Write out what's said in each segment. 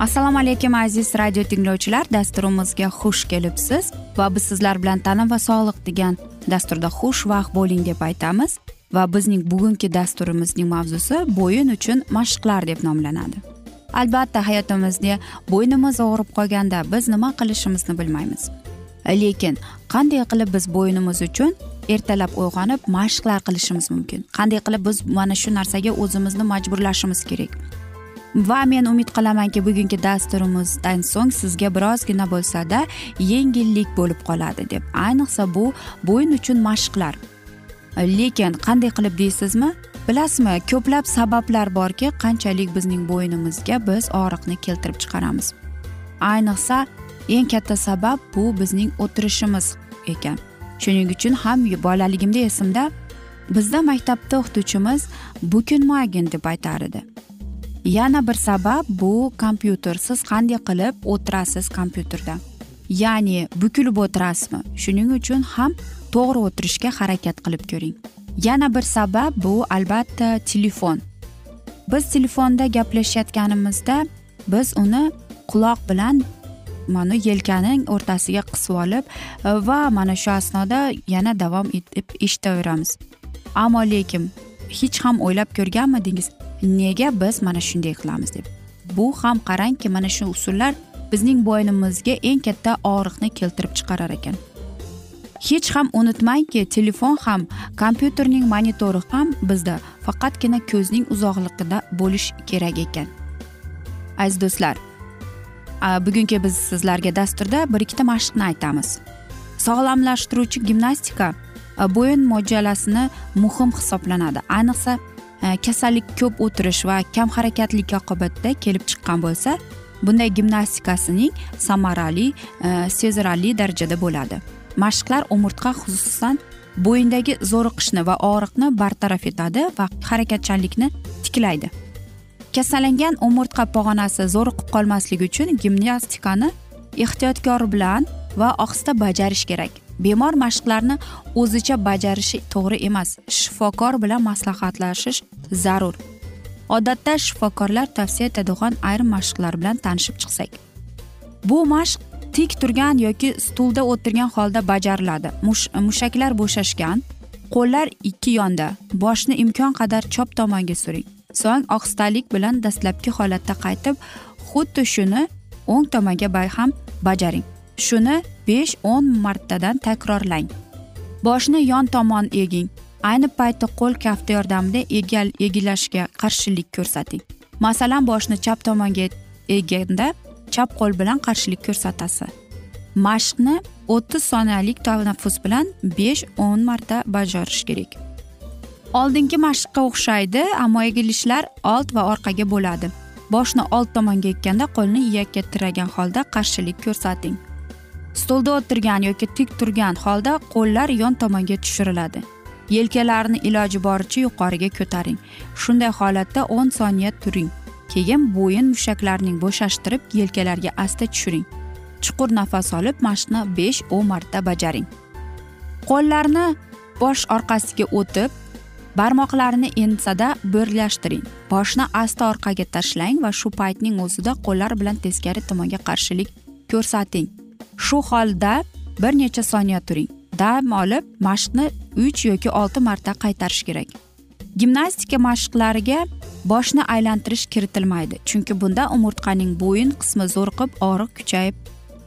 assalomu alaykum aziz radio tinglovchilar. Dasturimizga xush kelibsiz. Va biz sizlar bilan tana va sog'liq degan dasturda xush vaqt bo'ling deb aytamiz. Va bizning bugungi dasturimizning mavzusi bo'yin uchun mashqlar deb nomlanadi. Albatta hayotimizda bo'ynimiz og'rib qolganda biz nima qilishimizni bilmaymiz. Lekin qanday qilib biz bo'ynimiz uchun ertalab uyg'onib mashqlar qilishimiz mumkin? Qanday qilib biz mana shu narsaga o'zimizni majburlashimiz kerak? Va men umid qilamanki bugungi dasturimizdan so'ng sizga birozgina bo'lsada yengillik bo'lib qoladi deb. Ayniqsa bu bo'yin uchun mashqlar. Lekin qanday qilib deysizmi? Bilasizmi ko'plab sabablar borki qanchalik bizning bo'ynimizga biz og'riqni keltirib chiqaramiz. Ayniqsa eng katta sabab bu bizning o'tirishimiz ekan. Shuning uchun ham bolaligimda esimda bizda maktabda o'qituvchimiz bukunmagin deb aytar edi. Yana bir sabab bu kompyuter siz qanday qilib o'tirasiz kompyuterda. Ya'ni bukilib o'tirasizmi? Shuning uchun ham to'g'ri o'tirishga harakat qilib ko'ring. Yana bir sabab bu albatta telefon. Biz telefonda gaplashayotganimizda biz uni quloq bilan mana yelkaning o'rtasiga qisib olib e, va mana shu asnoda yana davom etib eshitaveramiz. Ammo lekin hech ham o'ylab ko'rganmidingiz? Nega biz mana shunday qilamiz deb? Bu ham qarangki mana shu usullar bizning bo'ynimizga eng katta og'riqni keltirib chiqarar ekan. Hech ham unutmangki telefon ham kompyuterning monitori ham bizda faqatgina ko'zning uzoqligida bo'lish kerak ekan. Aziz do'stlar bugungi biz sizlarga dasturda bir ikkita mashqni aytamiz. Sog'lomlashtiruvchi gimnastika bo'yin mo'ljalasini muhim hisoblanadi. Ayniqsa Э, kasallik ko'p o'tirish va kam harakatlik oqibatida kelib chiqqan bo'lsa bunday gimnastikasining samarali e, sezilarli darajada bo'ladi. Mashqlar umurtqa xususan bo'yindagi zo'riqishni va og'riqni bartaraf etadi va harakatchanlikni tiklaydi. Kasallangan umurtqa pog'onasi zo'riqib qolmasligi uchun gimnastikani ehtiyotkor bilan va ohista bajarish kerak. Bemor mashqlarni o'zicha bajarishi to'g'ri emas. Shifokor bilan maslahatlashish zarur. Odatda shifokorlar tavsiya etadigan ayrim mashqlar bilan tanishib chiqsak. Bu mashq tik turgan yoki stulda o'tirgan holda bajariladi. Mushaklar bo'shashgan qo'llar ikki yonda boshni imkon qadar chop tomonga suring. So'ng ohistalik bilan dastlabki holatda qaytib xuddi shuni o'ng tomonga ham bajaring. Shuni besh o'n martadan takrorlang. Boshni yon tomon eging. Ayni paytda qo'l kafti yordamida egal egilashga qarshilik ko'rsating. Masalan boshni chap tomonga eganda chap qo'l bilan qarshilik ko'rsatasiz mashqni o'ttiz soniyalik tanaffus bilan besh o'n marta bajarish kerak. Oldingi mashqqa o'xshaydi ammo egilishlar old va orqaga bo'ladi. Boshni old tomonga ekkanda qo'lni iyakka tiragan holda qarshilik ko'rsating. Stolda o'tirgan yoki tik turgan holda qo'llar yon tomonga tushiriladi. Yelkalarni iloji boricha yuqoriga ko'taring. Shunday holatda o'n soniya turing. Keyin bo'yin mushaklarining bo'shashtirib yelkalarga asta tushiring. Chuqur nafas olib mashqni besh o'n marta bajaring. Qo'llarni bosh orqasiga o'tib barmoqlarni ensada birlashtiring. Boshni asta orqaga tashlang va shu paytning o'zida qo'llar bilan teskari tomonga qarshilik ko'rsating. Shu holda bir necha soniya turing. Dam olib mashqni uch yoki olti marta qaytarish kerak. Gimnastika mashqlariga boshni aylantirish kiritilmaydi chunki bunda umurtqaning bo'yin qismi zo'riqib og'riq kuchayib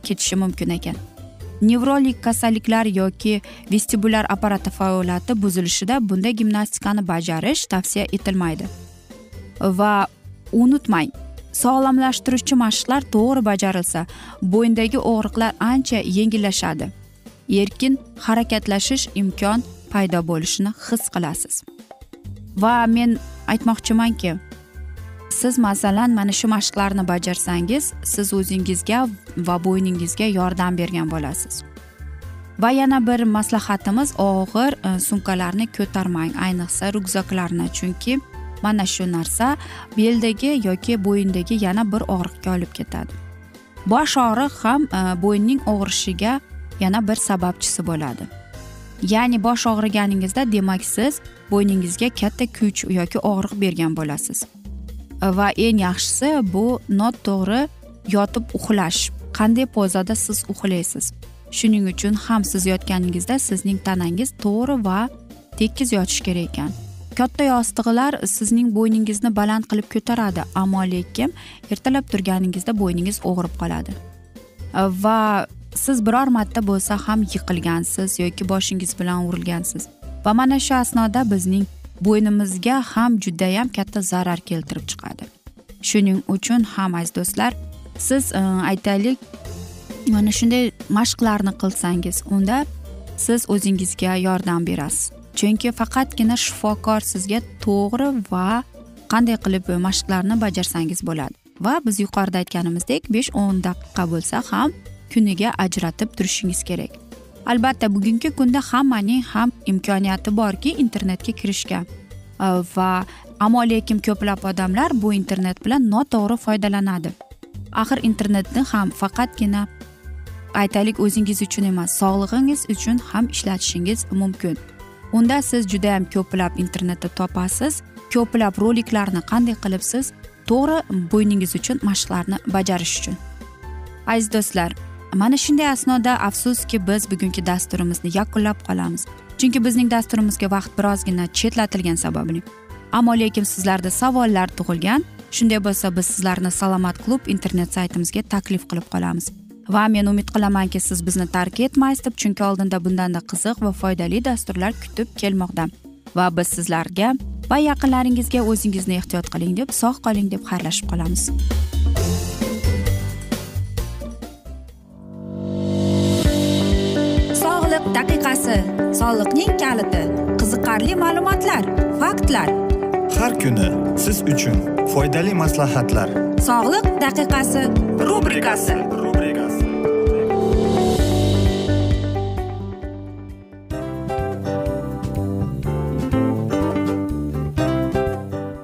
ketishi mumkin ekan. Nevrolik kasalliklar yoki vestibulyar apparati faoliyati buzilishida bunday gimnastikani bajarish tavsiya etilmaydi. Va unutmang sog'lomlashtiruvchi mashqlar to'g'ri bajarilsa bo'yindagi og'riqlar ancha yengillashadi. Erkin harakatlashish imkon paydo bo'lishini his qilasiz. Va men aytmoqchimanki siz masalan mana shu mashqlarni bajarsangiz siz o'zingizga va bo'yningizga yordam bergan bo'lasiz. Va yana bir maslahatimiz og'ir e, sumkalarni ko'tarmang ayniqsa ryukzaklarni chunki mana shu narsa beldagi yoki bo'yindagi yana bir og'riqqa olib ketadi. Bosh og'riq ham e, bo'yinning og'rishiga yana bir sababchisi bo'ladi. Ya'ni bosh og'riganingizda demak siz bo'yningizga katta kuch yoki og'riq bergan bo'lasiz. E, va eng yaxshisi bu noto'g'ri yotib uxlash. Qanday pozada siz uxlaysiz? Shuning uchun ham siz yotganingizda sizning tanangiz to'g'ri va tekis yotishi kerak ekan. Katta yostiqlar sizning bo'yningizni baland qilib ko'taradi ammo lekin ertalab turganingizda bo'yningiz og'rib qoladi. Va siz biror marta bo'lsa ham yiqilgansiz yoki boshingiz bilan urilgansiz. Va mana shu asnoda bizning bo'ynimizga ham judayam katta zarar keltirib chiqadi. Shuning uchun ham aziz do'stlar siz e, aytaylik mana shunday mashqlarni qilsangiz unda siz o'zingizga yordam berasiz. Chunki faqatgina shifokor sizga to'g'ri va qanday qilib mashqlarni bajarsangiz bo'ladi. Va biz yuqorida aytganimizdek besh o'n daqiqa bo'lsa ham kuniga ajratib turishingiz kerak. Albatta bugungi kunda hammaning ham imkoniyati borki internetga kirishga va ammo lekin ko'plab odamlar bu internet bilan noto'g'ri foydalanadi. Axir internetni ham faqatgina aytaylik o'zingiz uchun emas sog'lig'ingiz uchun ham ishlatishingiz mumkin. Unda siz judayam ko'plab internetda topasiz ko'plab roliklarni qanday qilib siz to'g'ri bo'yningiz uchun mashqlarni bajarish uchun. Aziz do'stlar mana shunday asnoda afsuski biz bugungi dasturimizni yakunlab qolamiz. Chunki bizning dasturimizga vaqt birozgina chetlatilgani sababli. Ammo lekin sizlarda savollar tug'ilgan shunday bo'lsa biz sizlarni salomat klub internet saytimizga taklif qilib qolamiz. Va men umid qilamanki siz bizni tark etmaysiz deb chunki oldinda bundanda qiziq va foydali dasturlar kutib kelmoqda. Va biz sizlarga va yaqinlaringizga o'zingizni ehtiyot qiling deb sog' qoling deb xayrlashib qolamiz. Sog'liq daqiqasi soliqning kaliti qiziqarli ma'lumotlar faktlar. Har kuni siz uchun foydali maslahatlar. Sog'liq daqiqasi rubrikasi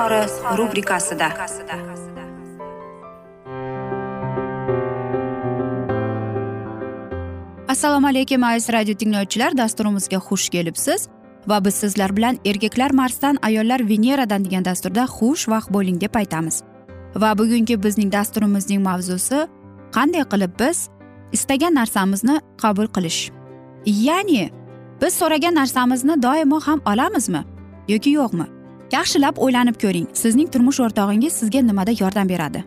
izhori rubrikasida. Assalomu alaykum aziz radio tinglovchilar. Dasturimizga xush kelibsiz. Va biz sizlar bilan erkaklar marsdan ayollar veneradan degan dasturda xush vaqt bo'ling deb aytamiz. Va bugungi bizning dasturimizning mavzusi qanday qilib biz istagan narsamizni qabul qilish? Ya'ni biz so'ragan narsamizni doimo ham olamizmi yoki yo'qmi? Yaxshilab o'ylanib ko'ring. Sizning turmush o'rtog'ingiz sizga nimada yordam beradi?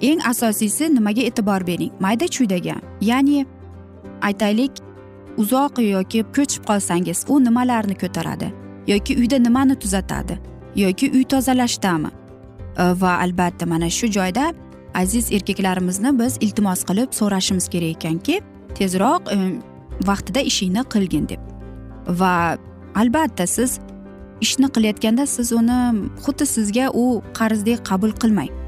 Eng asosiysi nimaga e'tibor bering? Mayda chuydaga. Ya'ni aytaylik uzoq yoki ko'chib qolsangiz u nimalarni ko'taradi? Yoki uyda nimani tuzatadi? Yoki uy tozalashdami? E, va albatta mana shu joyda aziz erkaklarimizni biz iltimos qilib so'rashimiz kerak ekanki tezroq e, vaqtida ishingni qilgin deb. Va albatta siz ishni qilayotganda siz uni xuddi sizga u qarzdek qabul qilmang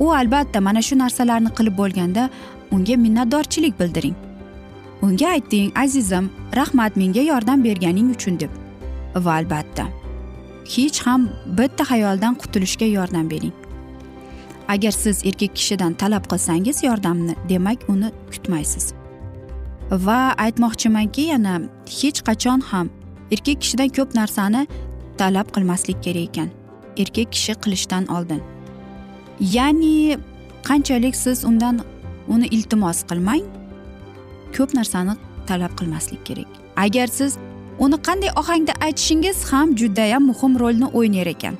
u albatta mana shu narsalarni qilib bo'lganda unga minnatdorchilik bildiring. Unga ayting azizim rahmat menga yordam berganing uchun deb. Va albatta hech ham bitta xayoldan qutulishga yordam bering. Agar siz erkak kishidan talab qilsangiz yordamni demak uni kutmaysiz. Va aytmoqchimanki yana hech qachon ham erkak kishidan ko'p narsani talab qilmaslik kerak ekan. Erkak kishi qilishdan oldin. Ya'ni qanchalik siz undan uni iltimos qilmang ko'p narsani talab qilmaslik kerak. Agar siz uni qanday ohangda aytishingiz ham judayam muhim rolni o'ynar ekan.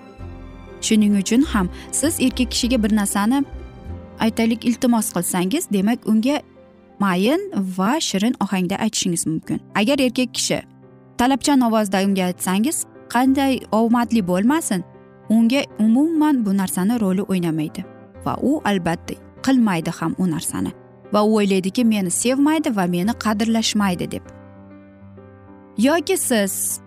Shuning uchun ham siz erkak kishiga bir narsani aytaylik iltimos qilsangiz demak unga mayin va shirin ohangda aytishingiz mumkin. Agar erkak kishi talabchan ovozda unga aytsangiz qanday omadli bo'lmasin unga umuman bu narsani roli o'ynamaydi va u albatta qilmaydi ham u narsani va u o'ylaydiki meni sevmaydi va meni qadrlashmaydi deb. Yoki siz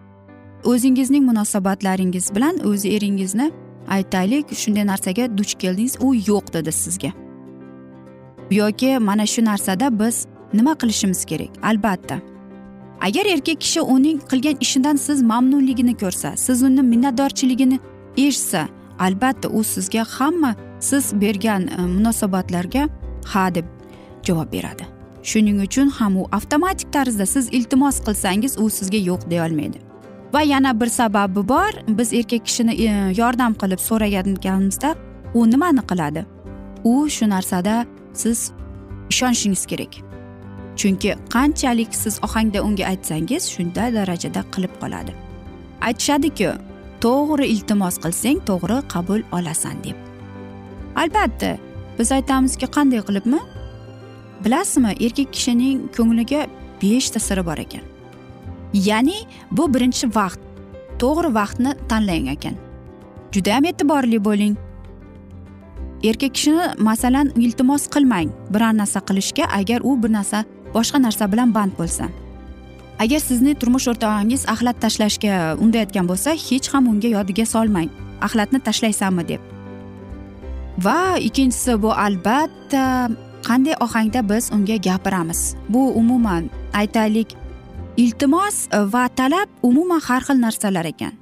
o'zingizning munosabatlaringiz bilan o'z eringizni aytaylik shunday narsaga duch keldingiz u yo'q dedi sizga. Yoki mana shu narsada biz nima qilishimiz kerak? Albatta. Agar erkak kishi uning qilgan ishidan siz mamnunligini ko'rsa siz uni minnatdorchiligini eshitsa albatta u sizga hamma siz bergan e, munosabatlarga ha deb javob beradi. Shuning uchun ham u avtomatik tarzda siz iltimos qilsangiz u sizga yo'q deyolmaydi va yana bir sababi bor. Biz erkak kishini e, yordam qilib so'raganimizda u nimani qiladi? U shu narsada siz ishonishingiz kerak. Chunki qanchalik siz ohangda unga aytsangiz shunda darajada qilib qoladi. Aytishadiku to'g'ri iltimos qilsang to'g'ri qabul olasan deb. Albatta biz aytamizki qanday qilibmi? Bilasizmi erkak kishining ko'ngliga beshta siri bor ekan. Ya'ni bu birinchi vaqt. To'g'ri vaqtni tanlang ekan. Judayam e'tiborli bo'ling. Erkak kishini masalan iltimos qilmang biror narsa qilishga agar u bir narsa boshqa narsa bilan band bo'lsa. Agar sizni turmush o'rtog'ingiz axlat tashlashga undayotgan bo'lsa hech ham unga yodiga solmang. Axlatni tashlaysanmi deb. Va ikkinchisi bu albatta qanday ohangda biz unga gapiramiz? Bu umuman aytaylik iltimos va talab umuman har xil narsalar ekan.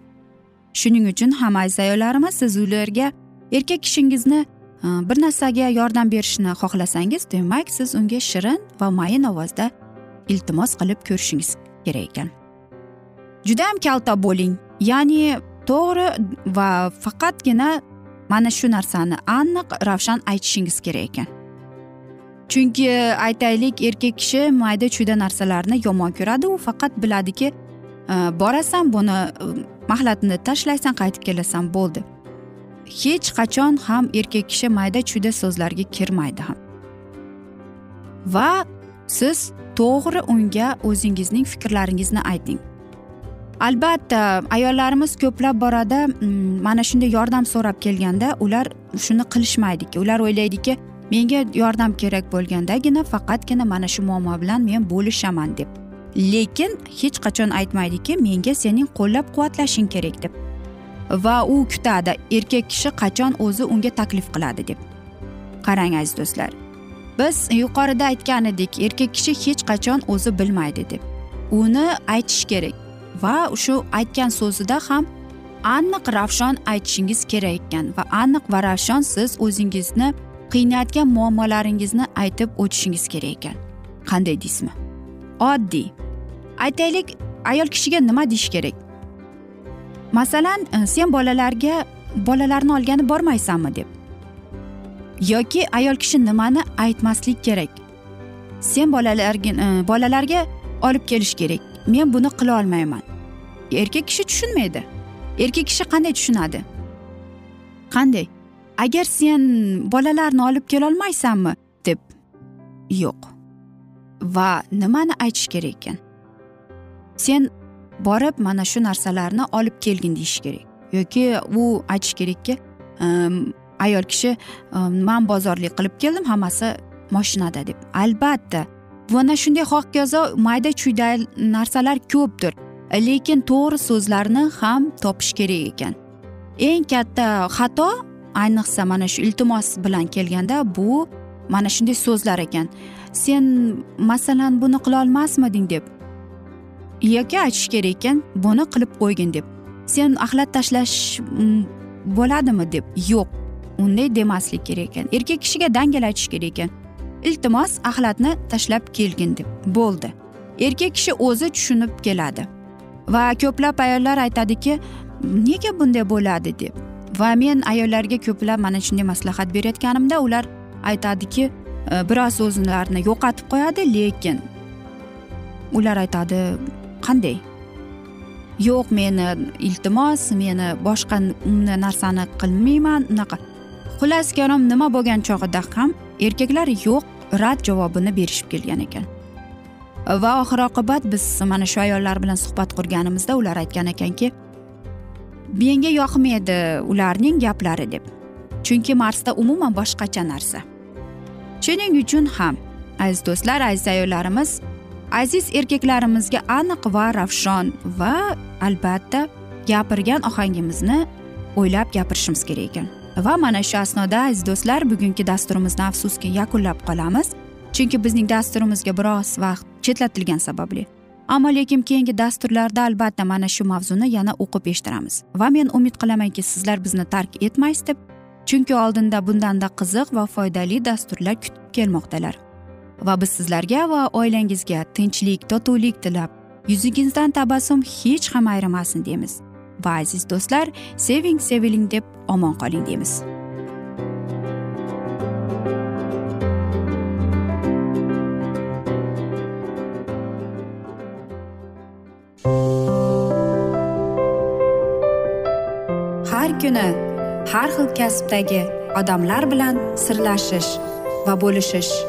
Shuning uchun ham aziz ayollarimiz siz ularga erkak kishingizni Э, bir narsaga yordam berishni xohlasangiz demak siz unga shirin va mayin ovozda iltimos qilib ko'rishingiz kerak ekan. Judayam kalta bo'ling. Ya'ni to'g'ri va faqatgina mana shu narsani aniq ravshan aytishingiz kerak ekan. Chunki aytaylik erkak kishi mayda chuyda narsalarni yomon ko'radi u faqat biladiki borasan buni e, mahlatni tashlaysan qaytib kelasan bo'ldi. Hech qachon ham erkak kishi mayda chuyda so'zlarga kirmaydi ham. Va siz to'g'ri unga o'zingizning fikrlaringizni ayting. Albatta ayollarimiz ko'plab borada mm, mana shunday yordam so'rab kelganda ular shuni qilishmaydiki ular o'ylaydiki menga yordam kerak bo'lgandagina faqatgina mana shu muammo bilan men bo'lishaman deb. Lekin hech qachon aytmaydiki menga sening qo'llab quvvatlashing kerak deb. Va u kutadi erkak kishi qachon o'zi unga taklif qiladi deb. Qarang aziz do'stlar biz yuqorida aytgan edik erkak kishi hech qachon o'zi bilmaydi deb. Uni aytish kerak va shu aytgan so'zida ham aniq ravshon aytishingiz kerak ekan va aniq va ravshon siz o'zingizni qiynayotgan muammolaringizni aytib o'tishingiz kerak ekan. Qanday deysizmi? Oddiy. Aytaylik ayol kishiga nima deyish kerak? Masalan e, sen bolalarga bolalarni olgani bormaysanmi deb. Yoki ayol kishi nimani aytmaslik kerak? Sen bolalarga e, bolalarga olib kelish kerak. Men buni qila olmayman. Erkak kishi tushunmaydi. Erkak kishi qanday tushunadi? Qanday? Agar sen bolalarni olib kelolmaysanmi deb? Yo'q. Va nimani aytish kerak ekan? Sen borib mana shu narsalarni olib kelgin deyish kerak. Yoki u aytish kerakki ehm, ayol kishi ehm, man bozorlik qilib keldim hammasi moshinada deb. Albatta mana shunday hokazo mayda chuyda narsalar ko'pdir. Lekin to'g'ri so'zlarni ham topish kerak ekan. Eng katta xato ayniqsa mana shu iltimos bilan kelganda bu mana shunday so'zlar ekan. Sen masalan buni qilolmasmiding deb yoki aytish kerak ekan buni qilib qo'ygin deb. Sen axlat tashlash mm, bo'ladimi deb. Yo'q unday demaslik kerak ekan. Erkak kishiga dangal aytish kerak ekan. Iltimos axlatni tashlab kelgin deb. Bo'ldi. Erkak kishi o'zi tushunib keladi. Va ko'plab ayollar aytadiki nega bunday bo'ladi? deb. Va men ayollarga ko'plab mana shunday maslahat berayotganimda ular aytadiki biroz o'zlarini yo'qotib qo'yadi lekin ular aytadi qanday? Yo'q meni iltimos meni boshqa narsani qilmayman. Unaqa. Xullas kalom nima bo'lgan chog'ida ham erkaklar yo'q rad javobini berishib kelgan ekan. Va oxir oqibat biz mana shu ayollar bilan suhbat qurganimizda ular aytgan ekanki menga yoqmaydi ularning gaplari deb. Chunki marsda umuman boshqacha narsa. Shuning uchun ham aziz do'stlar aziz ayollarimiz aziz erkaklarimizga aniq va ravshon va albatta gapirgan ohangimizni o'ylab gapirishimiz kerak ekan. Va mana shu asnoda aziz do'stlar bugungi dasturimizni afsuski yakunlab qolamiz. Chunki bizning dasturimizga biroz vaqt chetlatilgani sababli. Ammo lekin keyingi dasturlarda albatta mana shu mavzuni yana o'qib eshittiramiz. Va men umid qilamanki sizlar bizni tark etmaysiz deb chunki oldinda bundanda qiziq va foydali dasturlar kutib kelmoqdalar. Va biz sizlarga va oilangizga tinchlik totuvlik tilab yuzingizdan tabassum hech ham ayrimasin deymiz. Va aziz do'stlar seving seviling deb omon qoling deymiz. Har kuni har xil kasbdagi odamlar bilan sirlashish va bo'lishish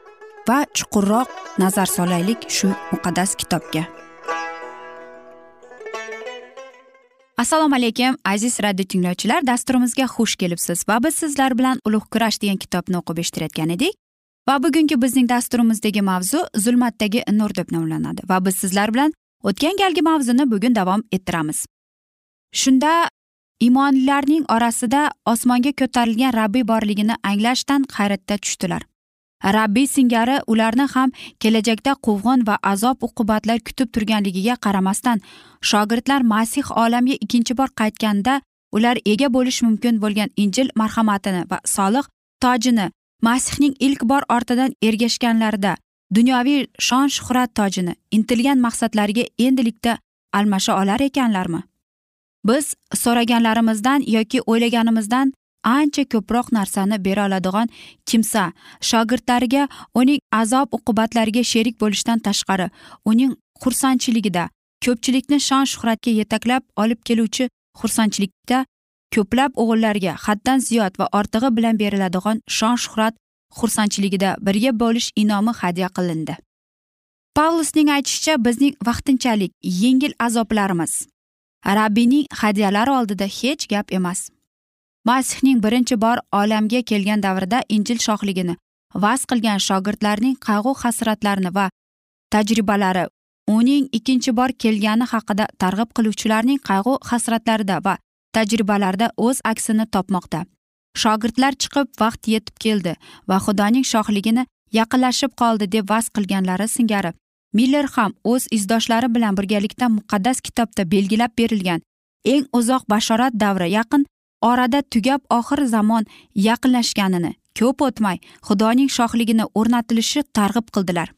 va chuqurroq nazar solaylik shu muqaddas kitobga. Assalomu alaykum aziz radio tinglovchilar. Dasturimizga xush kelibsiz va biz sizlar bilan ulug' kurash degan kitobni o'qib eshittirayotgan edik. Va bugungi bizning dasturimizdagi mavzu zulmatdagi nur deb nomlanadi va biz sizlar bilan o'tgan galgi mavzuni bugun davom ettiramiz. Shunda iymonlilarning orasida osmonga ko'tarilgan rabbiy borligini anglashdan hayratda tushdilar. Rabbiy singari ularni ham kelajakda quvg'in va azob uqubatlar kutib turganligiga qaramasdan shogirdlar masih olamga ikkinchi bor qaytganda ular ega bo'lishi mumkin bo'lgan injil marhamatini va solih tojini masihning ilk bor ortidan ergashganlarida dunyoviy shon shuhrat tojini intilgan maqsadlariga endilikda almasha olar ekanlarmi? Biz so'raganlarimizdan yoki o'ylaganimizdan ancha ko'proq narsani bera oladigan kimsa shogirdlariga uning azob uqubatlariga sherik bo'lishdan tashqari uning xursandchiligida ko'pchilikni shon shuhratga yetaklab olib keluvchi xursandchilikda ko'plab o'g'illarga haddan ziyod va ortig'i bilan beriladigan shon shuhrat xursandchiligida birga bo'lish inomi hadya qilindi. Pavlusning aytishicha bizning vaqtinchalik yengil azoblarimiz rabbiyning hadyalari oldida hech gap emas. Masihning birinchi bor olamga kelgan davrida injil shohligini vaz qilgan shogirdlarning qayg'u hasratlarini va tajribalari uning ikkinchi bor kelgani haqida targ'ib qiluvchilarning qayg'u hasratlarida va tajribalarida o'z aksini topmoqda. Shogirdlar chiqib vaqt yetib keldi va xudoning shohligini yaqinlashib qoldi deb vaz qilganlari singari. Miller ham o'z izdoshlari bilan birgalikda muqaddas kitobda belgilab berilgan eng uzoq bashorat davri yaqin orada tugab oxir zamon yaqinlashganini ko'p o'tmay xudoning shohligini o'rnatilishi targ'ib qildilar.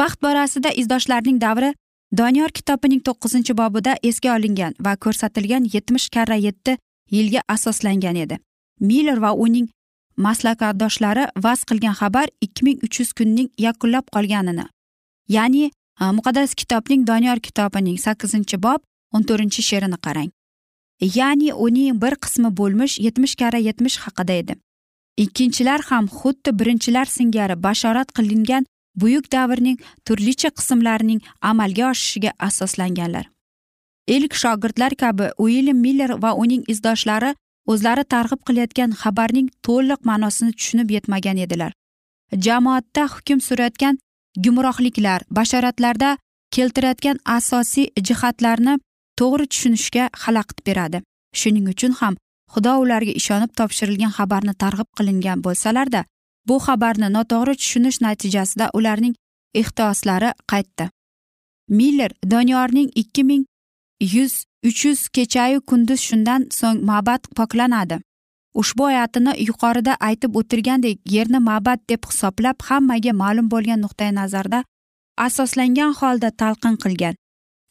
Vaqt borasida izdoshlarning davri doniyor kitobining to'qqizinchi bobida esga olingan va ko'rsatilgan yetmish karra yetti yilga asoslangan edi. Miller va uning maslakdoshlari vaz qilgan xabar ikki ming uch yuz kunning yakunlab qolganini ya'ni e, muqaddas kitobning doniyor kitobining sakkizinchi bob o'n to'rtinchi she'rini qarang. Ya'ni uning bir qismi bo'lmish yetmish karra yetmish haqida edi. Ikkinchilar ham xuddi birinchilar singari bashorat qilingan buyuk davrning turlicha qismlarining amalga oshishiga asoslanganlar. Ilk shogirdlar kabi uilyam miller va uning izdoshlari o'zlari targ'ib qilayotgan xabarning to'liq ma'nosini tushunib yetmagan edilar. Jamoatda hukm surayotgan gumrohliklar bashoratlarda keltirayotgan asosiy jihatlarni to'g'ri tushunishga xalaqit beradi. Shuning uchun ham xudo ularga ishonib topshirilgan xabarni targ'ib qilingan bo'lsalarda bu xabarni noto'g'ri tushunish natijasida ularning ehtiyoslari qaytdi. Miller doniyorning ikki ming yuz uch yuz kechayu kunduz shundan so'ng ma'bad poklanadi. Ushbu oyatini yuqorida aytib o'tilgandek yerni ma'bad deb hisoblab hammaga ma'lum bo'lgan nuqtai nazarda asoslangan holda talqin qilgan.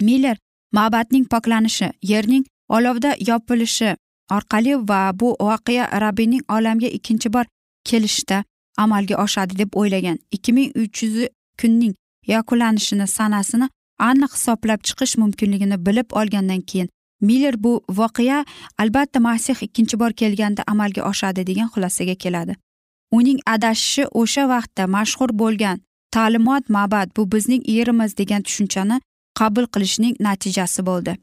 Miller ma'batning poklanishi yerning olovda yopilishi orqali va bu voqea rabbiyning olamga ikkinchi bor kelishda amalga oshadi deb o'ylagan. ikki ming uch yuz kunning yakunlanishini sanasini aniq hisoblab chiqish mumkinligini bilib olgandan keyin miller bu voqea albatta masih ikkinchi bor kelganda amalga oshadi degan xulosaga keladi. Uning adashishi o'sha vaqtda mashhur bo'lgan ta'limot ma'bad bu bizning yerimiz degan tushunchani qabul qilishning natijasi bo'ldi.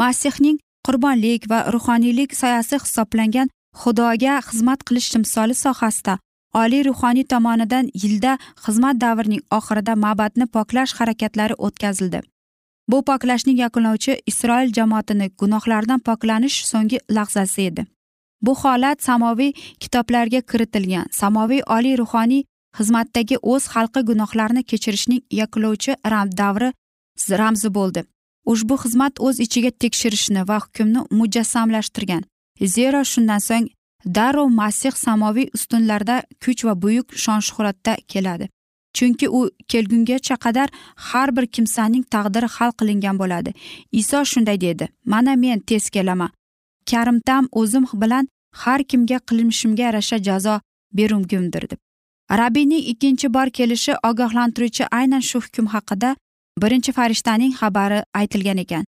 Masihning qurbonlik va ruhoniylik soyasi hisoblangan xudoga xizmat qilish timsoli sohasida oliy ruhoniy tomonidan yilda xizmat davrining oxirida ma'badni poklash harakatlari o'tkazildi. Bu poklashning yakunlovchi isroil jamoatini gunohlardan poklanish so'nggi lahzasi edi. Bu holat samoviy kitoblarga kiritilgan samoviy oliy ruhoniy xizmatdagi o'z xalqi gunohlarni kechirishning yakunlovchi davri ramzi bo'ldi. Ushbu xizmat o'z ichiga tekshirishni va hukmni mujassamlashtirgan. Zero shundan so'ng darrov masih samoviy ustunlarda kuch va buyuk shon shuhratda keladi. Chunki u kelgungacha qadar har bir kimsaning taqdiri hal qilingan bo'ladi. Iso shunday dedi mana men tez kelaman. Karimtam o'zim bilan har kimga qilmishimga yarasha jazo berungimdir deb. Rabbiyning ikkinchi bor kelishi ogohlantiruvchi aynan shu hukm haqida birinchi farishtaning xabari aytilgan ekan.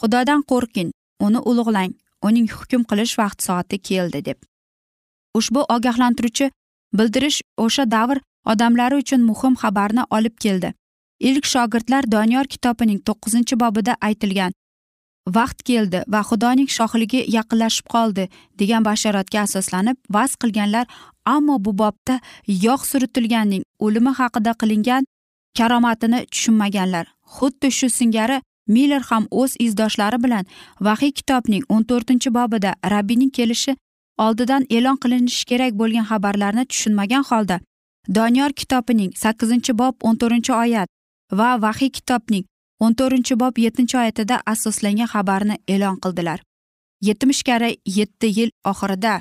Xudodan qo'rqing uni ulug'lang uning hukm qilish vaqti soati keldi deb. Ushbu ogohlantiruvchi bildirish o'sha davr odamlari uchun muhim xabarni olib keldi. Ilk shogirdlar doniyor kitobining to'qqizinchi bobida aytilgan vaqt keldi va xudoning shohligi yaqinlashib qoldi degan bashoratga asoslanib vaz qilganlar ammo bu bobda yog' suritilganning o'limi haqida qilingan karomatini tushunmaganlar. Xuddi shu singari miller ham o'z izdoshlari bilan vahiy kitobning o'n to'rtinchi bobida rabbiyning kelishi oldidan e'lon qilinishi kerak bo'lgan xabarlarni tushunmagan holda doniyor kitobining sakkizinchi bob o'n to'rtinchi oyat va vahiy kitobning o'n to'rtinchi bob yettinchi oyatida asoslangan xabarni e'lon qildilar. Yetmish karra yetti yil oxirida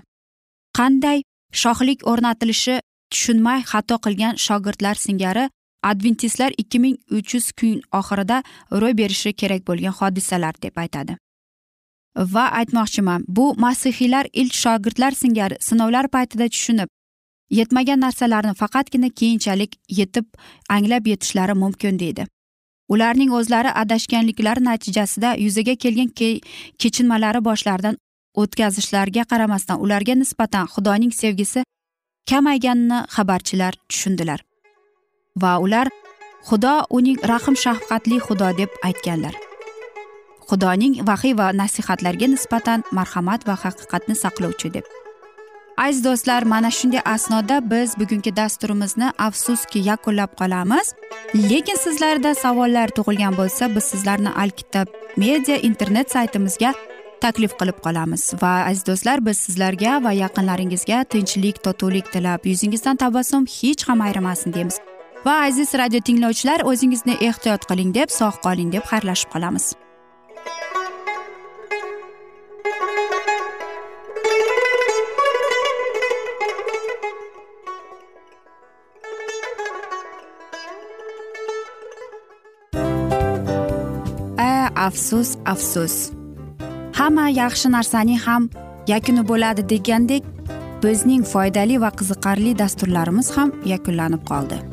qanday shohlik o'rnatilishi tushunmay xato qilgan shogirdlar singari adventistlar ikki ming uch yuz kun oxirida ro'y berishi kerak bo'lgan hodisalar deb aytadi. Va aytmoqchiman bu masihiylar ilk shogirdlar singari sinovlar paytida tushunib yetmagan narsalarni faqatgina keyinchalik yetib anglab yetishlari mumkin deydi. Ularning o'zlari adashganliklari natijasida yuzaga kelgan ke kechinmalari boshlaridan o'tkazishlariga qaramasdan ularga nisbatan xudoning sevgisi kamayganini xabarchilar tushundilar. Va ular xudo uning rahm shafqatli xudo deb aytganlar. Xudoning vahiy va nasihatlarga nisbatan marhamat va haqiqatni saqlovchi deb. Aziz do'stlar mana shunday asnoda biz bugungi dasturimizni afsuski yakunlab qolamiz. Lekin sizlarda savollar tug'ilgan bo'lsa biz sizlarni alkitab media internet saytimizga taklif qilib qolamiz. Va aziz do'stlar biz sizlarga va yaqinlaringizga tinchlik totuvlik tilab yuzingizdan tabassum hech ham ayrimasin deymiz. Va aziz radio tinglovchilar o'zingizni ehtiyot qiling deb sog' qoling deb xayrlashib qolamiz. Afsus afsus. Hamma yaxshi narsaning ham yakuni bo'ladi degandek bizning foydali va qiziqarli dasturlarimiz ham yakunlanib qoldi.